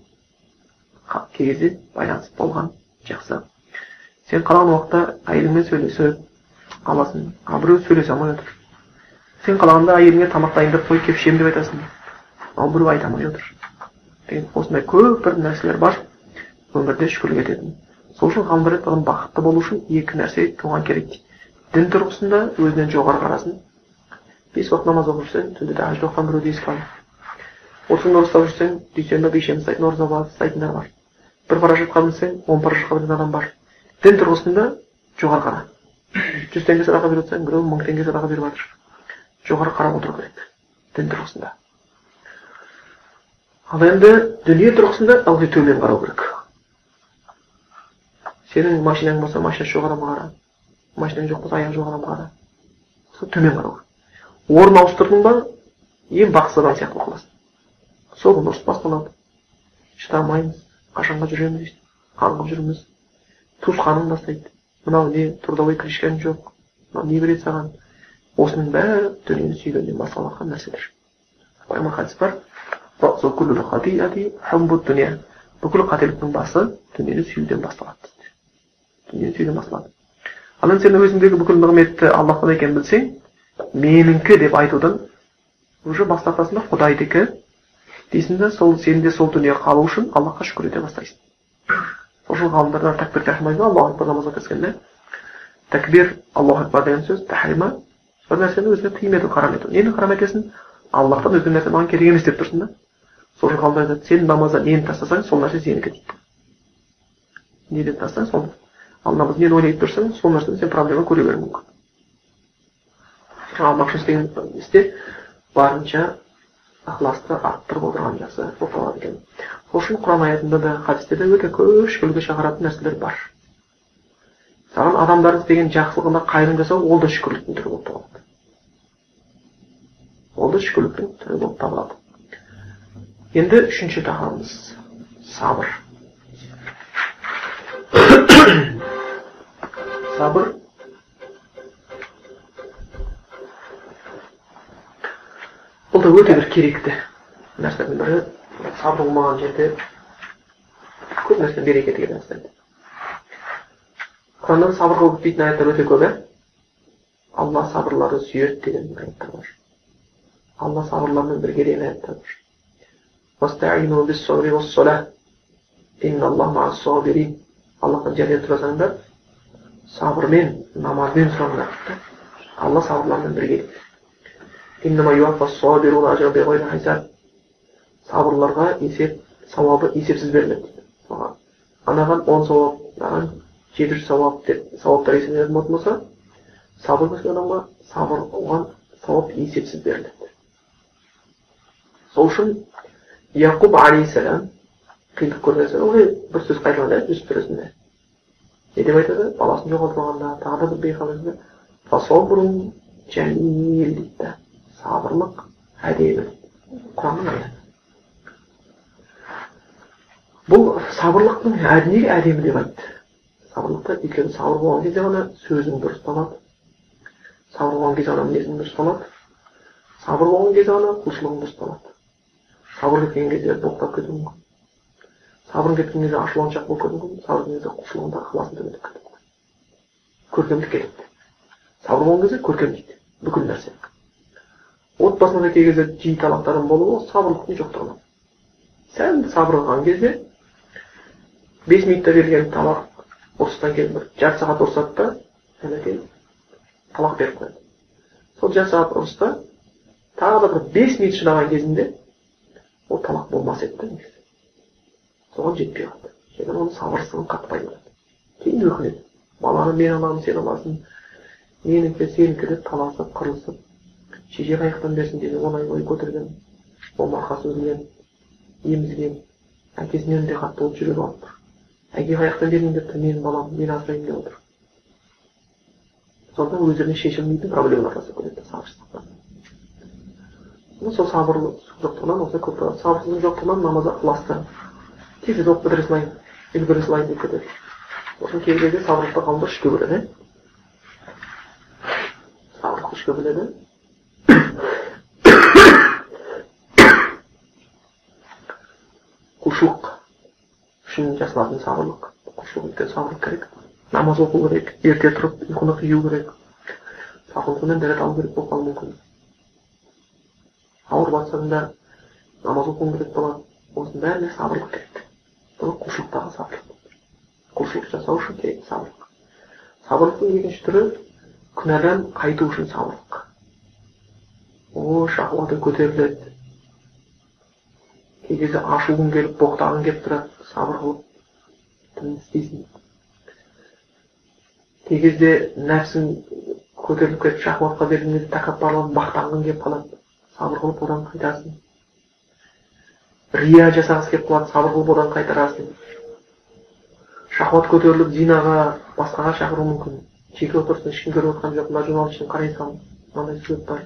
кей кезде байланыс болған жақсы. Сен қалаған уақытта әйеліңмен сөйлесіп аласың ал біреу сөйлесе алмай отыр. Сен қалағанда әйеліңе тамақ дайындап қой келіп ішемін деп айтасың. Ал біреу айта алмай отыр. Деген осындай көп бір нәрселер бар. Өмірде шүкірлік ететін. Сол үшін ғалымдар адам бақытты болу үшін екі нәрсе туған керек. Дейді дін тұрғысында өзінен жоғары қарасын. Бес уақыт намаз оқып жүрсең түнде тәхажүд оқыған біреуді еске ал ораза ұстап жүрсең дүйсенбі бейсенбі ұстайтын ораза ұстайтындар бар. Бір парашютқа мінсең он парашютқа мінген адам бар. Дін тұрғысында жоғары қара. [coughs] Жүз теңге садақа беріп жатсаң біреу мың теңге садақа беріп жатыр жоғары қарап отыру керек дін тұрғысында. Ал енді дүние тұрғысында ылғи төмен қарау керек. Сенің машинаң болса машинасы жоқ адамға қара. Машинаң жоқ болса аяғы жоқ адамға қара. Төмен қарау. Орын ауыстырдың ба ең бақытсыз адам сияқты болып қаласың сол ұрыс басталады шыдамаймыз қашанға жүреміз дейді қаңғып жүрміз. Туысқаның бастайды мынау не трудовой книжкаң жоқ. Мынау не береді саған? Осының бәрі дүниені сүйгеннен басталып жатқан нәрселер. Пайғамбар хадис бар. Бүкіл қателіктің басы дүниені сүюден басталады дейді. Дүниені сүюден басталады. Ал енді сен өзіңдегі бүкіл нығметті аллахтан екенін білсең менікі деп айтудан уже бас тартасың да құдайдікі дейсің да сол сен де сол дүние қалу үшін аллахқа шүкір ете бастайсың. Сол үшін ғалымдар такбир тахримайды аллаху акбар намазға кіріскенде тәкбир аллаху акбар деген сөз тахрима бір нәрсені өзіне тыйым ету харам ету. Нені харам етесің? Аллахтан өзге нәрсе маған керек емес деп тұрсың да. Сол үшін ғалымдар айтады сен намазда нені тастасаң сол нәрсе сенікі дейді неден тастасаң сол ал намаз нені ойлайтын тұрсаң сол нәрседен сен проблема көре беруің мүмкін. Істеген істе барынша ықыласты арттырып отырған жақсы болып қалады екен. Сол үшін құран аятында да хадисте де өте көп шүкірлікке шақыратын нәрселер бар. Саған адамдар істеген жақсылығына қайырым жасау ол да шүкірліктің түрі болып табылады. Ол да шүкірліктің түрі болып табылады. Енді үшінші тақырыбымыз сабыр. [coughs] Сабыр бұл да өте бір керекті нәрсенің бірі сабыр болмаған жерде көп нәрсе береке деген нәрсе құранда сабырға үгіттейтін аяттар өте көп иә алла сабырларды сүйеді деген аяттар бар алла сабырлармен бірге деген аяттар бар аллахтан жәрдем сұрасаңдар сабырмен намазбен сұраңдар дейді алла сабырлармен бірге дейді сабырларға есеп сауабы есепсіз беріледі дейді анаған он сауап мынаған жеті жүз сауап деп сауаптар есептелетін болатын болса сабыр көрсеткен адамға сабыр оған сауап есепсіз беріледі. Сол үшін яқуб алейхисалам қиындық көрген соң бір сөз қайталады жүз сүресінде не деп айтады? Баласын жоғалтып алғанда тағы да бір бейқамында дейді сабырлық әдемі құранның аяты бұл сабырлықтың неге әдемі деп айтты. Сабырлықта өйткені сабыр болған кезде ғана сөзің дұрысталады сабыр болған кезде ғана мінезің дұрысталады сабыр болған кезде ғана құлшылығың дұрысталады сабыр кеткен кезде боқтап кетуі мүмкін. Сабырың кеткен кезде ашуланшақ болып кетуі мүмкін. Сабыр кеткен кезде құлшылығыңда ықыласың төмендеп кетуі мүмкін. Көркемдік кетеді сабыр болған кезде көркемдейді бүкіл нәрсе. Отбасында кей кезде жиі талақтардың болуы сабырлықтың жоқтығынан сәл сабыр қылған кезде бес минутта берілген талақ ұрыстан кейін бір жарты сағат ұрысады да содан кейін талақ беріп қояды сол жарты сағат ұрыста тағы да бір бес минут шыдаған кезінде ол талақ болмас еді да негізі соған жетпей қалды себебі оның сабырсыздығын қатты пайдаланады кейін өкінеді баланы мен аламын сен аласың. Менікі сенікі деп таласып қырылысып шеше қайықтан берсін деген оңай ой көтерген. Омарқа сөзінен емізген әкесінен де қатты болып жүрегі алып әке қайықтан берейін депті менің балам мен асырайын деп отыр. Сонда өздеріне шешілмейтін проблемалар жасап кетеді сабырсыздықтан. Сол сабырлық жоқтығынан осылай көп сабырсыздық жоқтығынан намаз ықыласты. Тез оқып бітіре салайын үлгере салайын деп кетеді. Сосын кей кезде сабырлықты ғалымдар үшке бөледі. Сабырлықты үшке бөледі. Құлшылық үшін жасалатын сабырлық құлшылық үлкен сабырлық керек. Намаз оқу керек ерте тұрып ұйқыны қию керек. Сабырлығымен дәрет алу керек болып қалуы мүмкін. Ауырып жатсаң да намаз оқуың керек болады осының бәріне сабырлық керек. Бұл құлшылықтағы сабырлық құлшылық жасау үшін керек сабырлық сабырлықтың екінші түрі күнәдан қайту үшін сабырлық о шахуаты көтеріледі. кей кезде келип боктагың келип турат сабыр кылып тіі істейсің кей кезде нәпсің көтеріліп кетіп шахуатқа берген кезде такаппарланып мақтанғың келип калат сабыр кылып одан кайтасың. Рыя жасағысы келип калат сабыр кылып одан кайтарасың. Шахмат көтөрүлүп зинага басқаға шақыруы мүмкүн жеке отурсуң эч ким көрүп аткан жок мына журнал ичине карай салың мындай сурет бар.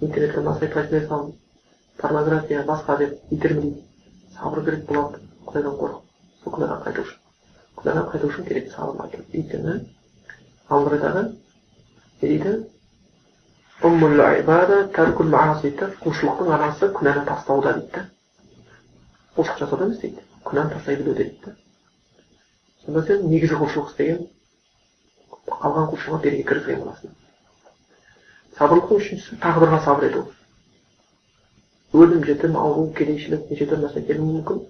Интернетке мына сайтқа жіре сал порнография басқа деп итермелейді сабыр керек болады құдайдан қорқып сол құдайға қайту үшін құдайға қайту үшін керек сабыр өйткені алла айтады не дейді құлшылықтың анасы күнәні тастауда дейді да құлшылық жасауда емес дейді күнәні тастай білуде дейді да сонда сен негізгі құлшылық істеген қалған құлшылыққа береке кіргізген боласың сабырлықтың үшіншісі тағдырға сабыр ету өлім жітім ауру кедейшілік неше түрлі нәрсе келуі мүмкін.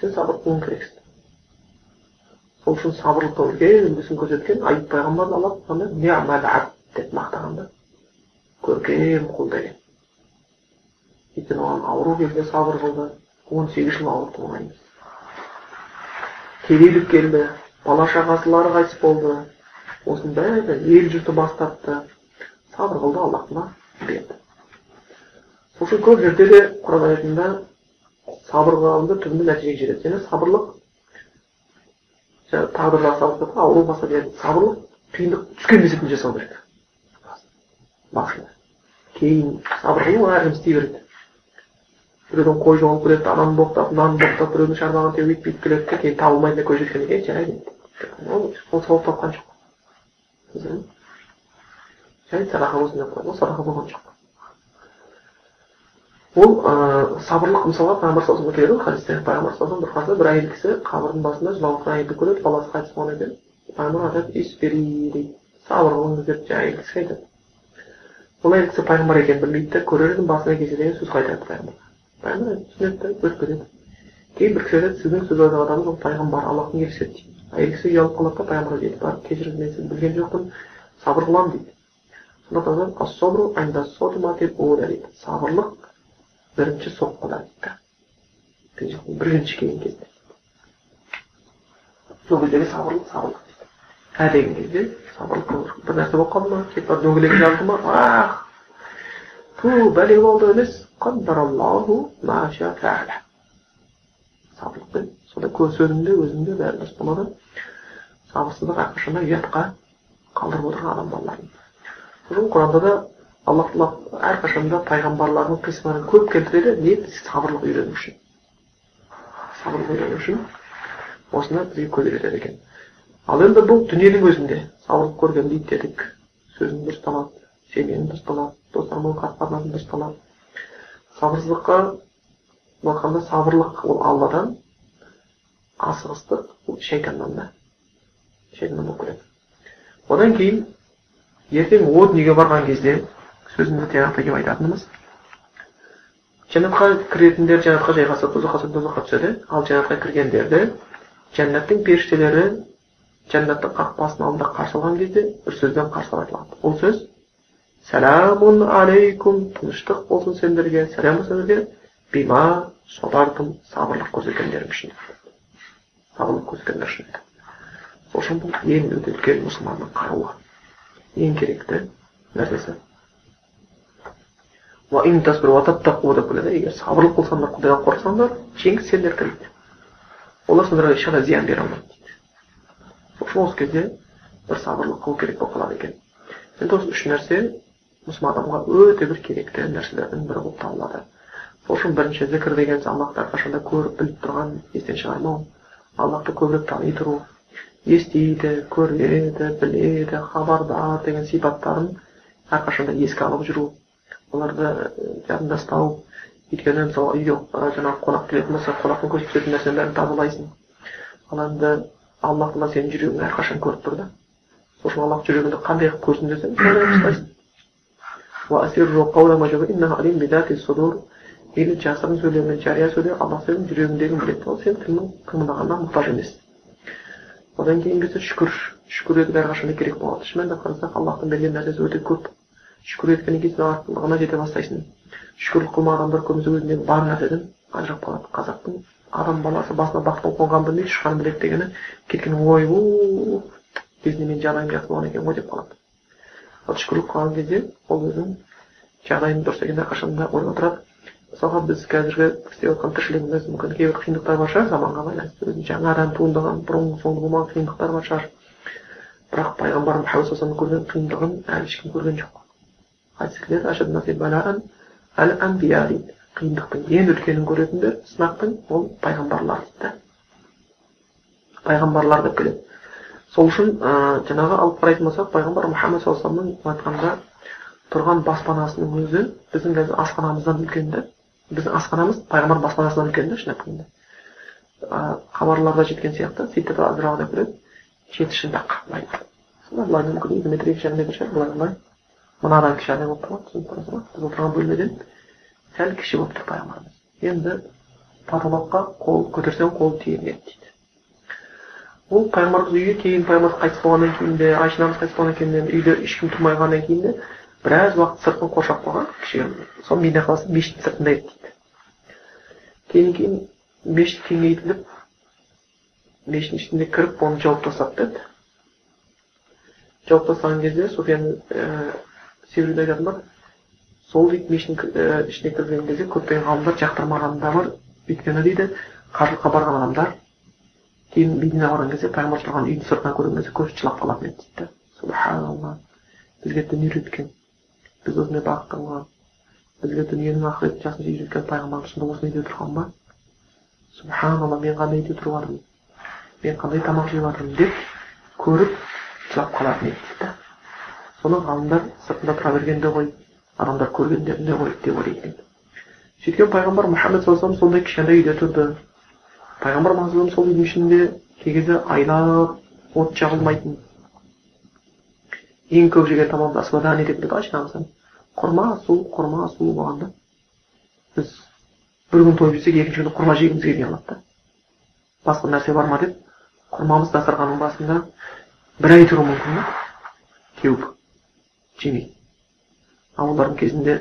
Сен сабыр қылуың керексің. Сол үшін сабырлықтың үлкен үлгісін көрсеткен айып пайғамбар алла деп мақтағанда көркем құл деген өйткені оған ауру келді сабыр қылды. Он сегіз жыл ауырды емес кедейлік келді бала шағасылары қайтыс болды. Осының бәрі ел жұрты бас тартты сабыр қылды аллахтың берді. Үшін көп жерде де құран аятында сабыр қылғанда түбінде нәтижеге жетеді және сабырлық тағдырға сабыр ауру деген сабырлық қиындық түскен мезетінде жасау керек. Басында кейін сабыр қылу әркім істей береді. Біреуден қой жоғалып кетеді ананы боқтап мынаны боқтап біреудің шарбағын теуіп бүйтіп келеді да кейін табылмайтын көз жеткеннен кейін жарайды ол сауап тапқан жоқ. Жарайды садақа болсын деп қояды ол садақа болған жоқ. Ол ә, сабырлық мысалға пайғамбар саллаллаху келеді ғой хадисте. Пайғамбар саллаллаху бір қасында бір әйел кісі қабірдің басында жылап әйелді көреді баласы қайтыс болған екен. Пайғамбар айтады исбери дейді сабыр қылыңыз деп жаңағы әйел кісіге айтады. Ол әйел кісі пайғамбар екенін білмейді да көрердің басына келсе деген сөз айтады пайғамбарға пайғамбар түсінеді да өтіп кетеді кейін бір кісі айтады сіздің сөз айтып жатқаныңыз ол пайғамбар аллахтың елшісі дейді. Әйел кісі ұялып қалады да пайғамбарға дейді барып кешіріңіз мен сізді білген жоқпын сабыр қыламын дейді. Сонда сабырлық бірінші соққыда дейді бірінші келген кезде сол кездегі сабырлық сабырлық ә деген кезде сабырлық бір нәрсе болып қалды ма кетіп барып дөңгелек жазды ма ах ту бәле болды емес сабырлықпен сонда сөзіңде өзіңде бәрі дұрыс болады сабырсыздық әрқашанда ұятқа қалдырып отырған адам балаларын сосын құранда да алла тағала әрқашанда пайғамбарлардың қиссаларын көп келтіреді не сабырлық үйрену үшін. Сабырлық үйрену үшін осыны бізге көз үйретеді екен. Ал енді бұл дүниенің өзінде сабырлық көрген дейді дедік сөзің дұрысталады семьяң дұрысталады достармен қатынасың дұрысталады. Сабырсыздыққа айтқанда сабырлық ол алладан асығыстық ол шайтаннан да шайтаннан болып келеді одан кейін ертең о дүниеге барған кезде сөзімді тиянақты келіп айтатынымыз. Жәннатқа кіретіндер жәннатқа жайғасады тозаққа тозаққа түседі. Ал жәннатқа кіргендерді жәннаттың періштелері жәннаттың қақпасының алдында қарсы алған кезде бір сөзбен қарсы айтылады. Ол сөз сәләмун алейкум тыныштық болсын сендерге сәлем болсын сендерге бима собардым сабырлық көрсеткендерің үшін. Сабырлық көрсеткендер үшін. Сол үшін бұл ең өте үлкен мұсылманның қаруы ең керекті нәрсесі. Егер сабырлық қылсаңдар құдайдан қорықсаңдар жеңіс сендердікі дейді. Олар сендерге ешқандай зиян бере алмайды дейді. Сол үшін осы кезде бір сабырлық қылу керек болып қалады екен. Енді осы үш нәрсе мұсылман адамға өте бір керекті нәрселердің бірі болып табылады. Сол үшін бірінші зікір деген аллахты әрқашанда көріп біліп тұрған естен шығармау аллахты көбірек тани тұру естиді көреді біледі хабардар деген сипаттарын әрқашанда еске алып жүру. Оларды жадында ұстау өйткені мысалы үйге жаңағы қонақ келетін болса қонақтың көзі түсетін нәрсенің бәрін тазалайсың ал енді алла тағала сенің жүрегіңді әрқашан көріп тұр да сол үшін аллах жүрегіңді қандай қылып көрсін десең жасырын сөйлеу мен жария сөйлеу алла сенің жүрегіңдегіні біледі ол сен кімнің қимылдағанына мұқтаж емес одан кейінгісі шүкір шүкір ету әрқашанда керек болады шын мәнінде қарасақ аллахтың берген нәрсесі өте көп шүкір еткеннен кейін сен артылығына жете бастайсың шүкірлік қылмаған адамдар көбінесе өзіндегі бар нәрседен ажырап қалады қазақтың адам баласы басына бақтың қонғанын білмейді ұшқанын біледі дегені кеткен ойбу кезінде менің жағдайым жақсы болған екен ғой деп қалады ал шүкірлік қылған кезде ол өзінің жағдайының дұрыс екенін әрқашанда ойлап отырады мысалға біз қазіргі істеп жатқан тіршілігіміз мүмкін кейбір қиындықтар бар шығар заманға байланысты жаңадан туындаған бұрын соңды болмаған қиындықтар бар шығар бірақ пайғамбар мұхаммад саллаллаху көрген қиындығын әлі ешкім көрген жоқ хадис әл әмбия дейді қиындықтың ең үлкенін көретіндер сынақтың ол пайғамбарлар дейді пайғамбарлар деп келеді сол үшін ә, жаңағы алып қарайтын болсақ пайғамбар мұхаммад саллаллаху айтқанда тұрған баспанасының өзі біздің қазір асханамыздан үлкен да біздің асханамыз пайғамбар баспанасынан үлкен да шын айтқанда хабарларда жеткен сияқты сөйтіп келеді жеті шынтақ былай былай мүмкін екі метр екі жарым метр шығар былай былай мынадан кішкене болып тұрған түсініп тұрсыз ба біз отырған бөлмеден сәл кіші болып тұр пайғамбарымыз енді потолокқа қол көтерсең қол тиер еді дейді ол пайғамбарымыз үйге кейін пайғамбарымыз қайтыс болғаннан кейін де айша анамыз қайтыс болғаннан кейін де үйде ешкім тұрмай қалғаннан кейін де біраз уақыт сыртын қоршап қойған кішігірім сол медина қаласы мешіттің сыртында еді дейді кейін кейін мешіт кеңейтіліп мешіттің ішіне кіріп оны жауып тастады деді жауып тастаған кезде суфиян себебін айтатын бар. Сол дейді мешіттің ішіне кірген кезде көптеген ғалымдар жақтырмағаны да бар. Өйткені дейді қажылыққа барған адамдар кейін мединаға барған кезде пайғамбар тұрған үйдің сыртынан көрген кезде көзі жылап қалатын еді дейді. Субханалла бізге дін үйреткен біз осындай бағытта болған бізге дүниенің ақыреттің жасын жеп жеткен пайғамбарымыз сонда осыны үйде тұрған ба? Субханалла мен қандай үйде тұрып жатырмын мен қандай тамақ жеп жатырмын деп көріп жылап қалатын еді дейді. Соны ғалымдар сыртында тұра бергенде ғой адамдар көргендерінде ғой деп. Ойлайды сөйткен пайғамбар мұхаммед саллаллаху сондай кішкентай үйде тұрды. Пайғамбар мұхаммед сол үйдің ішінде кей кезде айлап от жағылмайтын. Ең көп жеген тамағымыз асвадани деп біледі айша құрма су құрма су болғанда. Біз бір күн тойып жесек екінші күні құрма жегіміз келмей қалады да. Басқа нәрсе бар ма деп? Құрмамыз дастарханның басында бір ай тұруы мүмкін ба теуіп жемейді ал олардың кезінде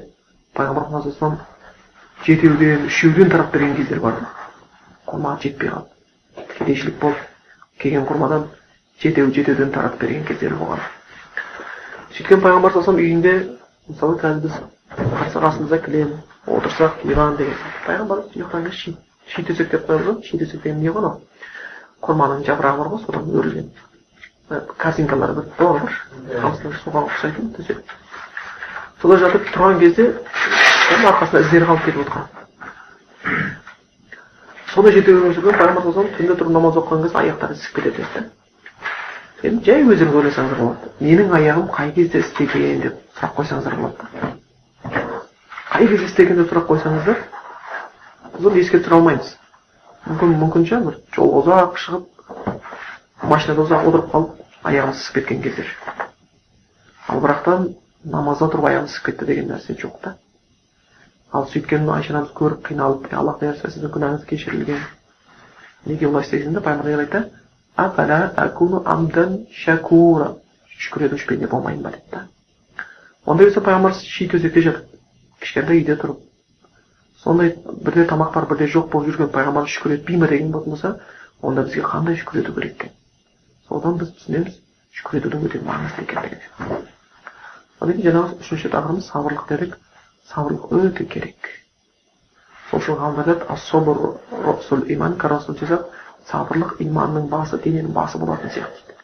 пайғамбар мұхаммад жетеуден үшеуден тарап берген кездер бар. Құрма жетпей қалды. Кедейшілік болып келген құрмадан жетеу жетеуден таратып берген кездер болған. Сөйткен пайғамбар саллаллаху үйінде мысалы қазір біз қарсы қасымызда кілем отырсақ диван деген ұйықтаған кезде ши ши төсек деп қоямыз ғой ши төсек деген не ғой анау? Құрманың жапырағы бар ғой содан өрілген. Корзинкалар бір бар қамыстың суға ұқсайтын төсек солай жатып тұрған кезде оның арқасында іздері қалып кетіп отырған сондай жерде өмір сүрген пайғамбар түнде тұрып намаз оқыған кезде аяқтары ісіп кетеді дейді да енді жай өздеріңіз ойласаңыздар болады. Менің аяғым қай кезде істеген деп сұрақ қойсаңыздар болады. Қай кезде істеген деп сұрақ қойсаңыздар біз оны еске түсіре алмаймыз. Мүмкін мүмкін шығар бір жолға ұзақ шығып машинада ұзақ отырып қалып аяғымыз ісіп кеткен кездер. Ал бірақтан намазда тұрып аяғым ісіп кетті деген нәрсе жоқ та. Ал сөйткен айша анамыз көріп қиналып аллах бұйырса сіздің күнәңіз кешірілген неге олай істейсің деп пайғамбар айтады шүкір етуші пенде болмайын ба дейді да ондай болса пайғамбар ши төсекте жатып кішкентай үйде тұрып сондай бірде тамақ бар бірде жоқ болып жүрген пайғамбар шүкір етпей ма деген болатын болса онда бізге қандай шүкір ету керек екен? Содан біз түсінеміз шүкір өте маңызды екендігін одан кейін жаңағы үшінші тақырыбымыз сабырлық дедік сабырлық өте керек сол үшін ғалымдар айтады сабырлық иманның басы дененің басы болатын сияқты дейді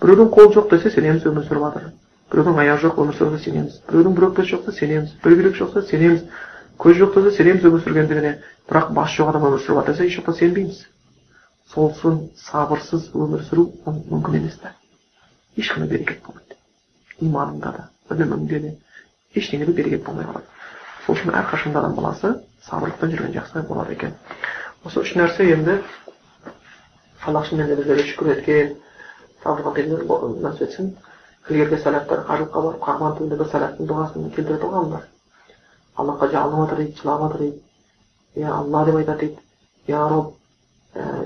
біреудің қолы жоқ десе сенеміз өмір сүріп жатыр біреудің аяғы жоқ өмір сүріп сенеміз біреудің бір өкпесі жоқ десе сенеміз бір бүйрек жоқ десе сенеміз көз жоқ десе сенеміз өмір сүргендігіне бірақ басы жоқ адам өмір сүріп жатыр десе ешуақытта сенбейміз сол үшін сабырсыз өмір сүру мүмкін емес та. Ешқандай берекет болмайды. Иманыңда да біліміңде де ештеңеде берекет болмай қалады. Сол үшін әрқашанда адам баласы сабырлықпен жүрген жақсы болады екен. Осы үш нәрсе енді аллах шынымен де біздерге шүкір еткен насіп етсін. Ілгергі сәләфтар қажылыққа барып қағбан бір сәләфтің дұғасын келтіреді ғой ғалымдар аллахқа жалынып жатыр дейді жылап жатыр дейді. Иә алла деп айтады дейді. Я роб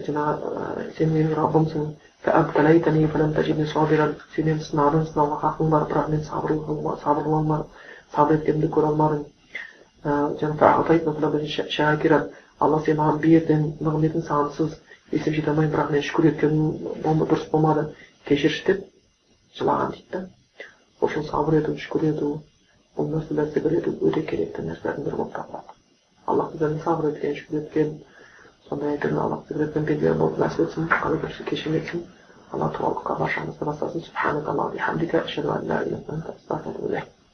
сен менің раббымсың فأبتليتني فلم تجدني صابرا сенен сынадың сынауға хақың бар бірақ мен сабыр сабыр қыла алмадым сабыр еткенімді көре алмадым жаңағы алла сен маған бердің нығметін сансыз есім жете алмаймын бірақ мен шүкір еткенім дұрыс болмады кешірші деп жылаған дейді да сол үшін сабыр ету шүкір ету бұл нәрселер зікір ету өте керекті нәрселердің бірі болып табылады аллах біздерді сабыр еткен шүкір еткен сондай күні аллах зікір еткен пенделер болып нәсіп етсін қалай кешірім етсін алла туалыққа баршамызды бастасын